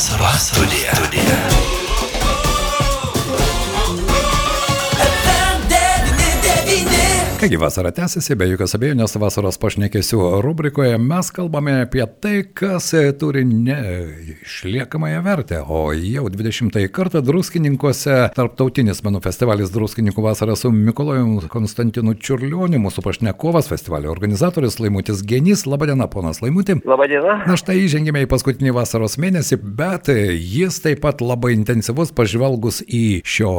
رأس رأس طلع, طلع. Kągi vasara tęsiasi, be jokios abejonės vasaros pašnekėsių rubrikoje mes kalbame apie tai, kas turi neišliekamąją vertę, o jau 20 kartą druskininkuose tarptautinis menų festivalis Druskininkų vasara su Mikolojum Konstantinu Čiurlioniu, mūsų pašnekovas, festivalio organizatorius Laimutis Genys. Labadiena, ponas Laimutį. Labadiena. Na štai įžengėme į paskutinį vasaros mėnesį, bet jis taip pat labai intensyvus, pažvelgus į šio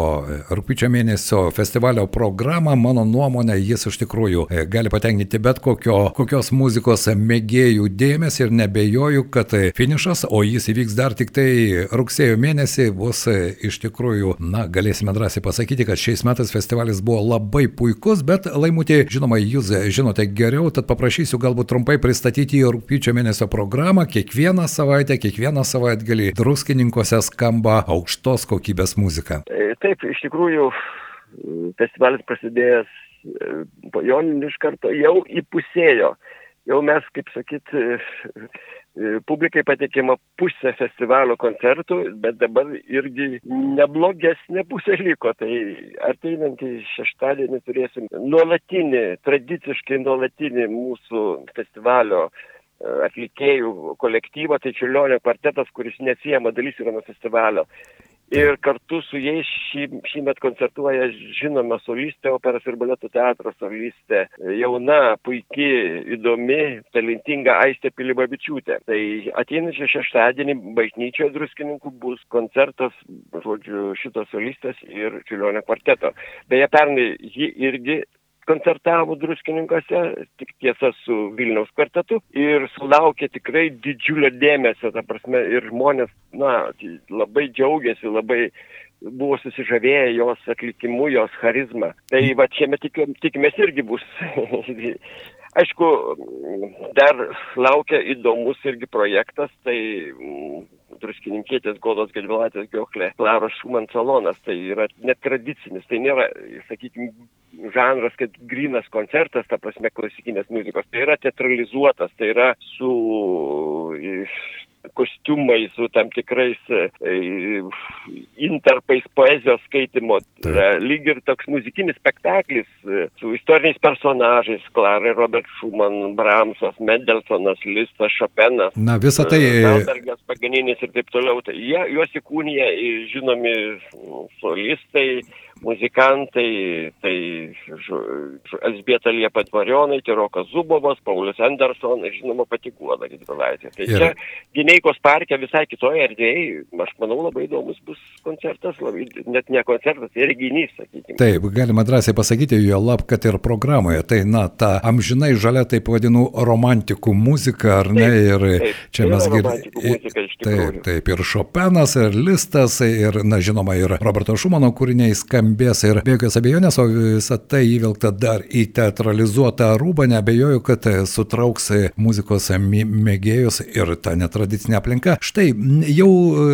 rūpiučio mėnesio festivalio programą, mano nuomonė, jis iš tikrųjų e, gali patenkinti bet kokio, kokios muzikos mėgėjų dėmesį ir nebejoju, kad finišas, o jis įvyks dar tik tai rugsėjo mėnesį, bus e, iš tikrųjų, na, galėsime drąsiai pasakyti, kad šiais metais festivalis buvo labai puikus, bet laimutė, žinoma, jūs žinote geriau, tad paprašysiu galbūt trumpai pristatyti rūpiučio mėnesio programą. Kiekvieną savaitę, kiekvieną savaitgalį druskininkose skamba aukštos kokybės muzika. E, taip, iš tikrųjų, festivalis prasidėjęs po joninių iš karto jau įpusėjo. Jau mes, kaip sakyt, e, e, publikai patikima pusė festivalio koncertų, bet dabar irgi neblogesnė pusė liko. Tai ateinantį šeštadienį turėsim nuolatinį, tradiciškai nuolatinį mūsų festivalio e, atlikėjų kolektyvą, tai Čiurlionio kvartetas, kuris neatsijama dalis yra nuo festivalio ir kartu su jais šį, šįmet koncertuoja žinoma solistė, operos ir baleto teatro solistė, jauna, puikiai, įdomi, talentinga Aistė Pilibabičiūtė. Tai ateinančią šeštadienį bažnyčioje druskininkų bus koncertas, žodžiu, šitos solistės ir čiulionio kvarteto. Beje, pernai ji irgi koncertavo druskininkose, tik tiesa su Vilniaus kvartetu ir sulaukė tikrai didžiulio dėmesio, ta prasme, ir žmonės, na, labai džiaugiasi, labai buvo susižavėję jos atlikimu, jos charizma. Tai va čia tikimės irgi bus. Aišku, dar laukia įdomus irgi projektas, tai druskininkėtės Godos Gedvilatės Gioklė, Klaros Šuman salonas, tai yra netradicinis, tai nėra, sakykime, žanras, kad grinas koncertas, ta prasme klasikinės muzikos, tai yra teatralizuotas, tai yra su kostiumai su tam tikrais e, interpais poezijos skaitimo. Tai lyg ir toks muzikinis spektaklis e, su istoriniais personažais - Klara, Robert Schumann, Bramsas, Mendelsonas, Listas, Šopenas. Na, visą tai. Salbergas, Paganinis ir taip toliau. Tai jie, juos įkūnija žinomi solistai, muzikantai, tai Elsbieta Liepa Dvarionai, Rokas Zubovas, Paulius Anderson žinoma pati Guoda Gidvilaitė. Tai ir... čia Gineikos parke visai kitoje erdvėje, aš manau, labai įdomus bus koncertas, labai, net ne koncertas, tai reginys, sakykime. Taip, galima drąsiai pasakyti, jo lab, kad ir programoje, tai na, ta amžinai žalia, taip vadinu, romantikų muzika, ar ne, ir taip, čia mes girdime. Taip, taip, ir Šopenas, ir Listas, ir, na, žinoma, ir Roberto Šumano kūriniai skambėjo skambės ir be jokios abejonės, o visą tai įvilkta dar į teatralizuotą rūbą, nebejoju, kad sutrauks muzikos mėgėjus ir tą netradicinę aplinką. Štai jau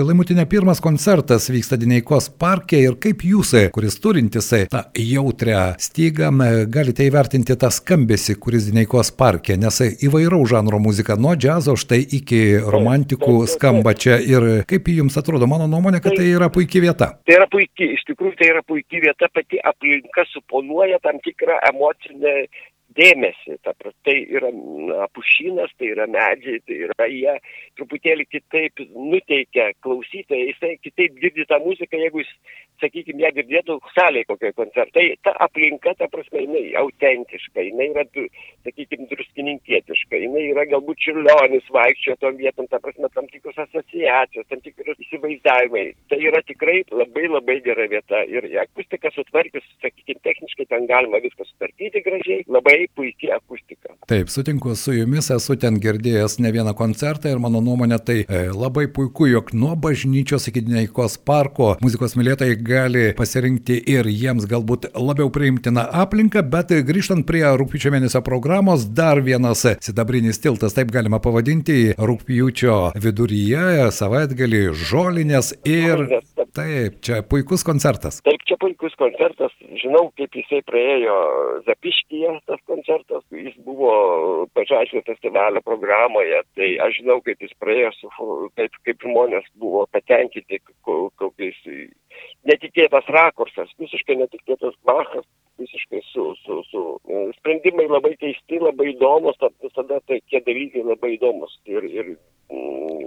laimutinė pirmas koncertas vyksta Dineikos parke ir kaip jūs, kuris turintis tą jautrę stygą, galite įvertinti tą skambesį, kuris Dineikos parke, nes įvairaus žanro muzika, nuo džiazo štai iki romantikų skamba čia ir kaip jums atrodo, mano nuomonė, kad tai yra puikia vieta. Tai yra puikiai, iš tikrųjų tai yra puikiai puiki vieta, pati aplinka suponuoja tam tikrą emocinę dėmesį. Ta, tai yra na, pušinas, tai yra medžiai, tai yra jie truputėlį kitaip nuteikia klausytoją, jisai kitaip girdi tą muziką, jeigu jis, sakykime, ją girdėtų salėje kokioje koncertai. Ta aplinka, ta prasme, jinai autentiška, jinai yra, sakykime, druskininkietiška, jinai yra galbūt čiurlionis vaikščiojo tom vietom, ta prasme, tam tikros asociacijos, tam tikros įsivaizdavimai. Tai yra tikrai labai labai gera vieta ir akustika sutvarkius, sakykime, techniškai ten galima viską sutvarkyti gražiai, labai puikiai akustika. Taip, sutinku su jumis, esu ten girdėjęs ne vieną koncertą ir mano nuomonė tai e, labai puiku, jog nuo bažnyčios iki Dineikos parko muzikos mylėtojai gali pasirinkti ir jiems galbūt labiau priimtiną aplinką, bet grįžtant prie rūpiučio mėnesio programos, dar vienas sidabrinis tiltas, taip galima pavadinti, rūpiučio viduryje, savaitgalį žolinės ir... Taip, čia puikus koncertas. Taip, čia puikus koncertas, žinau, kaip jisai praėjo Zapiškyje, tas koncertas, jis buvo pačiačio festivalio programoje, tai aš žinau, kaip jis praėjo, su, kaip, kaip žmonės buvo patenkinti, kokiais netikėtas rakursas, visiškai netikėtas Bachas, visiškai su, su, su sprendimai labai keisti, labai įdomus, visada tai tie dalykai labai įdomus. Ir, ir,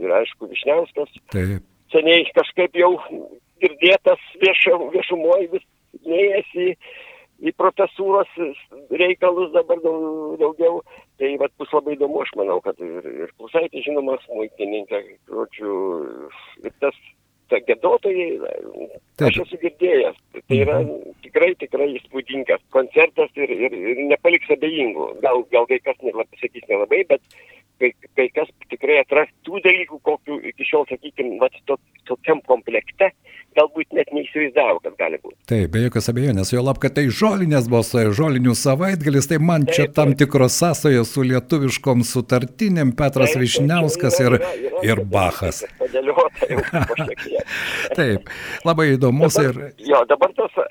ir aišku, Višniauskas. Taip seniai kažkaip jau girdėtas viešumoje vis neėjęs į, į profesūros reikalus dabar daugiau. Tai vat, bus labai įdomu, aš manau, kad ir, ir Klusaitė žinomas muitininkė, žodžiu, ir tas ta gėdotojai, aš esu girdėjęs. Tai yra mhm. Tikrai, tikrai įspūdingas koncertas ir, ir, ir nepaliks abejingų. Gal, gal kai kas nelabai, sakys nelabai, bet kai, kai kas tikrai atras tų dalykų, kokių iki šiol, sakykime, to, tokiam komplekte galbūt net neįsivaizdavo, kad gali būti. Taip, be jokios abejonės, jo lab, kad tai žolinės bus, žolinių savaitgalis, tai man taip, čia tam tikros sąsajos su lietuviškom sutartinėm, Petras taip, Višniauskas ir, yra, yra, ir Bachas. taip, labai įdomus dabar, ir... Jo, dabar tas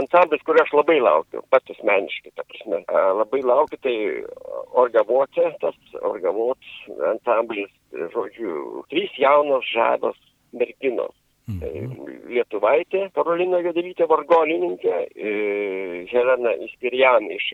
ansamblis, kurį aš labai laukiu, pats asmeniškai, ta prasme, labai laukiu, tai Orgavotė, tas Orgavot ansamblis, žodžiu, trys jaunos žados merginos. Mhm. Tai Lietuvaitė, Karolina Vedelytė vargonininkė, Helena Ispirian iš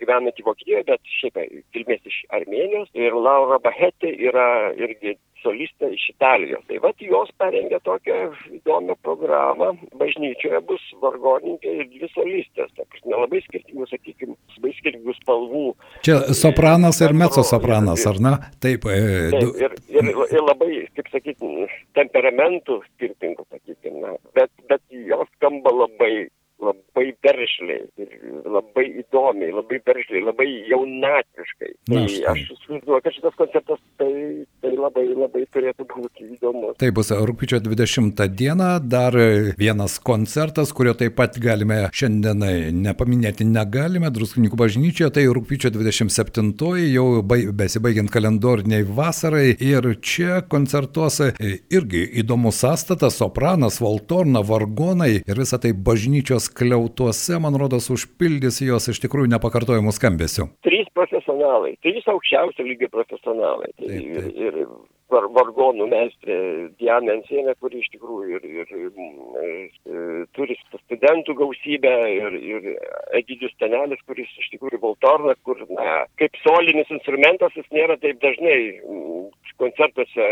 gyvenanti Vokietijoje, bet šiaip kilmės iš Armenijos ir Laura Bahetė yra irgi solistė iš Italijos. Tai vad jos parengė tokią įdomią programą. Bažnyčioje bus vargoninkė ir dvi solistės. Ta prasme, labai skirtingų, sakykime, labai skirtingų spalvų. Čia sopranas ir mezzo sopranas, ar ne? Taip. E, taip ir, ir, ir labai, kaip sakyti, temperamentų skirtingų, sakykime. Bet, bet jos skamba labai labai veržliai labai įdomiai, labai veržliai, labai jaunatviškai. Tai aš įsivaizduoju, kad šitas koncertas tai labai, labai turėtų būti įdomus. Tai bus rūpiučio 20 dieną, dar vienas koncertas, kurio taip pat galime šiandien nepaminėti negalime, Druskininkų bažnyčioje, tai rūpiučio 27 jau besibaigiant kalendoriniai vasarai ir čia koncertuos irgi įdomus sąstatas, sopranas, valtorna, vargonai ir visą tai bažnyčios skliautuose, man rodos, užpildys jos iš tikrųjų nepakartojimų skambesių. Trys profesionalai, trys aukščiausio lygio profesionalai. Tai taip, taip. Ir, ir var, vargonų meistrė Diana Ensienė, kuri iš tikrųjų ir, ir, ir, ir turi studentų gausybę, ir, ir Egidijus Tenelis, kuris iš tikrųjų Voltorna, kur na, kaip solinis instrumentas jis nėra taip dažnai koncertuose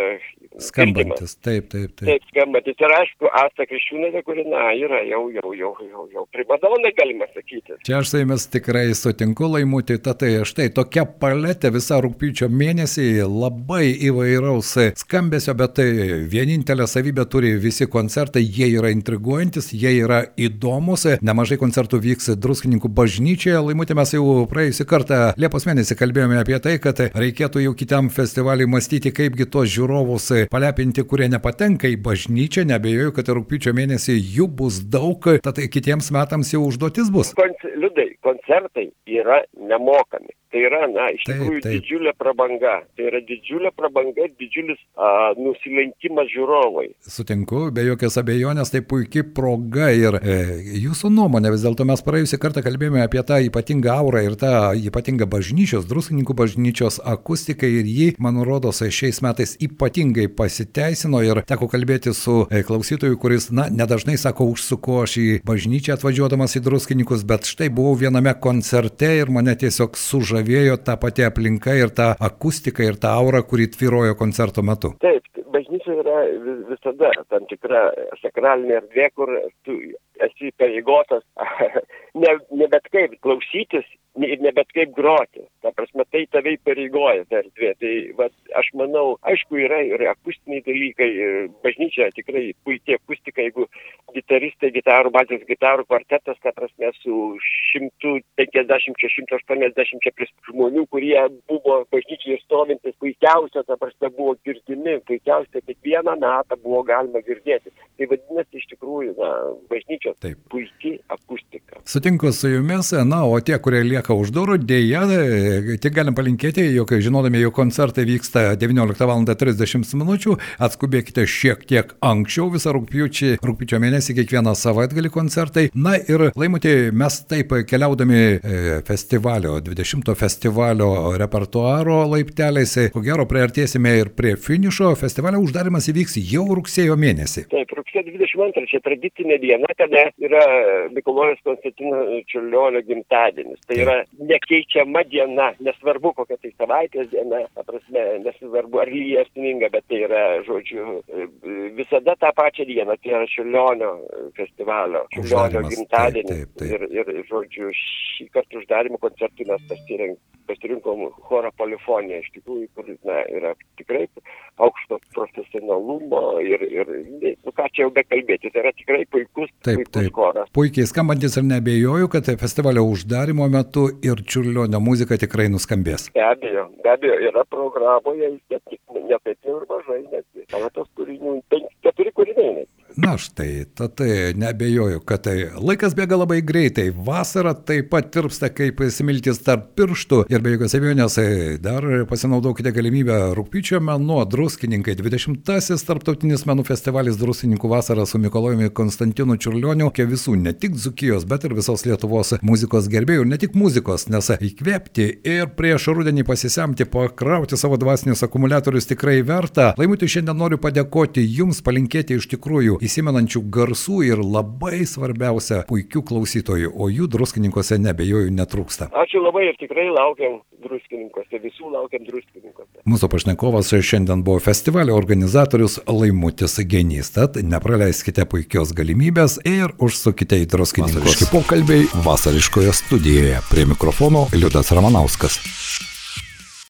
skambantis. Taip, taip, taip. Taip, skambantis. Ir aišku, Asta Kriščiūnė, kuri, na, yra jau, jau, jau, jau, jau primadona, galima sakyti. Čia aš su jumis tikrai sutinku, laimutį, tai štai tokia paletė visą rūpiučio mėnesį labai įvairaus skambesio, bet tai vienintelė savybė turi visi koncertai, jie yra intriguojantis, jie yra įdomus, nemažai koncertų vyks druskininkų bažnyčioje, laimutė mes jau praėjusį kartą Liepos mėnesį kalbėjome apie tai, kad reikėtų jau kitam festivaliui mąstyti, kaipgi tuos žiūrovus palepinti, kurie nepatenka į bažnyčią, nebejoju, kad rūpiučio mėnesį jų bus daug, tad kitiems metams jau užduotis bus. Konc liudai, koncertai yra nemokami. Tai yra, na, iš taip, tikrųjų taip. didžiulė prabanga. Tai yra didžiulė prabanga ir didžiulis a, nusilenkimas žiūrovai. Sutinku, be jokios abejonės, tai puikia proga ir e, jūsų nuomonė, vis dėlto mes praėjusią kartą kalbėjome apie tą ypatingą aurą ir tą ypatingą bažnyčios, druskininkų bažnyčios akustiką ir ji, man rodos, šiais metais ypatingai pasiteisino ir teko kalbėti su e, klausytoju, kuris, na, nedažnai sako, užsuko aš į bažnyčią atvažiuodamas į druskininkus, bet štai buvau viename koncerte ir mane tiesiog sužavėjo žavėjo ta pati aplinka ir ta akustika ir ta aura, kuri tvirojo koncerto metu. Taip, bažnyčia yra visada tam tikra sakralinė erdvė, kur tu esi pareigotas ne, ne bet kaip klausytis ir ne bet kaip groti. Ta prasme, tai tave įpareigoja ta erdvė. Tai va, aš manau, aišku, yra ir akustiniai dalykai. Bažnyčia tikrai puikiai akustika, jeigu gitaristai, gitarų, bazės gitarų kvartetas, ta prasme, su 150-180 žmonių, kurie buvo bažnyčiai stovintis, puikiausia, ta prasme, buvo girdimi, puikiausia, kiekvieną metą buvo galima girdėti. Tai vadinasi, iš tikrųjų, na, bažnyčios Taip. puikiai akustika. Sutinku su jumis, na, o tie, kurie lieka už durų, dėja, tik galim palinkėti, jog žinodami, jog koncertai vyksta 19 val. 30 min. atskubėkite šiek tiek anksčiau visą rūpiučio, rūpiučio mėnesį kiekvieną savaitgalį koncertai. Na ir laimutė, mes taip keliaudami e, festivalio, 20 festivalio repertuaro laipteliais, ko gero priartėsime ir prie finišo. Festivalio uždarimas įvyks jau rugsėjo mėnesį. Taip, rugsėjo 22 čia tradicinė diena, kada yra Mikulojus Konstantino Čiurlionio gimtadienis. Tai yra nekeičiama diena, nesvarbu kokia tai savaitės diena, ta prasme, nesvarbu ar lyja sninga, bet tai yra, žodžiu, visada tą pačią dieną, tai yra Čiurlionio festivalio, Čiurlionio gimtadienis. Taip, taip, taip. Ir, ir, žodžiu, šį kartą uždarimo koncertui mes pasirinkom chorą polifoniją, iš tikrųjų, kur na, yra tikrai aukšto profesionalumo ir, ir nu, ką čia jau bekalbėti, tai yra tikrai puikus, taip, puikus taip. choras. Puikiai skambantis ir nebejoju, kad festivalio uždarimo metu ir čiurlionio muzika tikrai nuskambės. Be abejo, be abejo, yra programoje, bet ne taip jau ir mažai, nes keletas kūrinių, keturi kūriniai. Na štai, tad nebejoju, kad tai laikas bėga labai greitai, vasara taip pat tirpsta kaip smiltis tarp pirštų. Ir be jokios abejonės dar pasinaudokite galimybę rūpiučio menu, druskininkai, 20-asis tarptautinis menų festivalis druskininkų vasara su Mikolojumi Konstantinu Čiurlioniu, ke visų ne tik Dzukijos, bet ir visos Lietuvos muzikos gerbėjų, ne tik muzikos, nes įkvėpti ir prieš rudenį pasisemti, pakrauti savo dvasinius akumuliatorius tikrai verta. Laimutį šiandien noriu padėkoti Jums, palinkėti iš tikrųjų įsimenančių garsų ir labai svarbiausia puikių klausytojų, o jų druskininkose nebejoju netrūksta. Ačiū labai ir tikrai laukiam druskininkose, visų laukiam druskininkose. Mūsų pašnekovas šiandien buvo festivalio organizatorius Laimutis Genys, tad nepraleiskite puikios galimybės ir užsukite į druskininkus. Pokalbiai vasariškoje studijoje. Prie mikrofono Liudas Ramanauskas.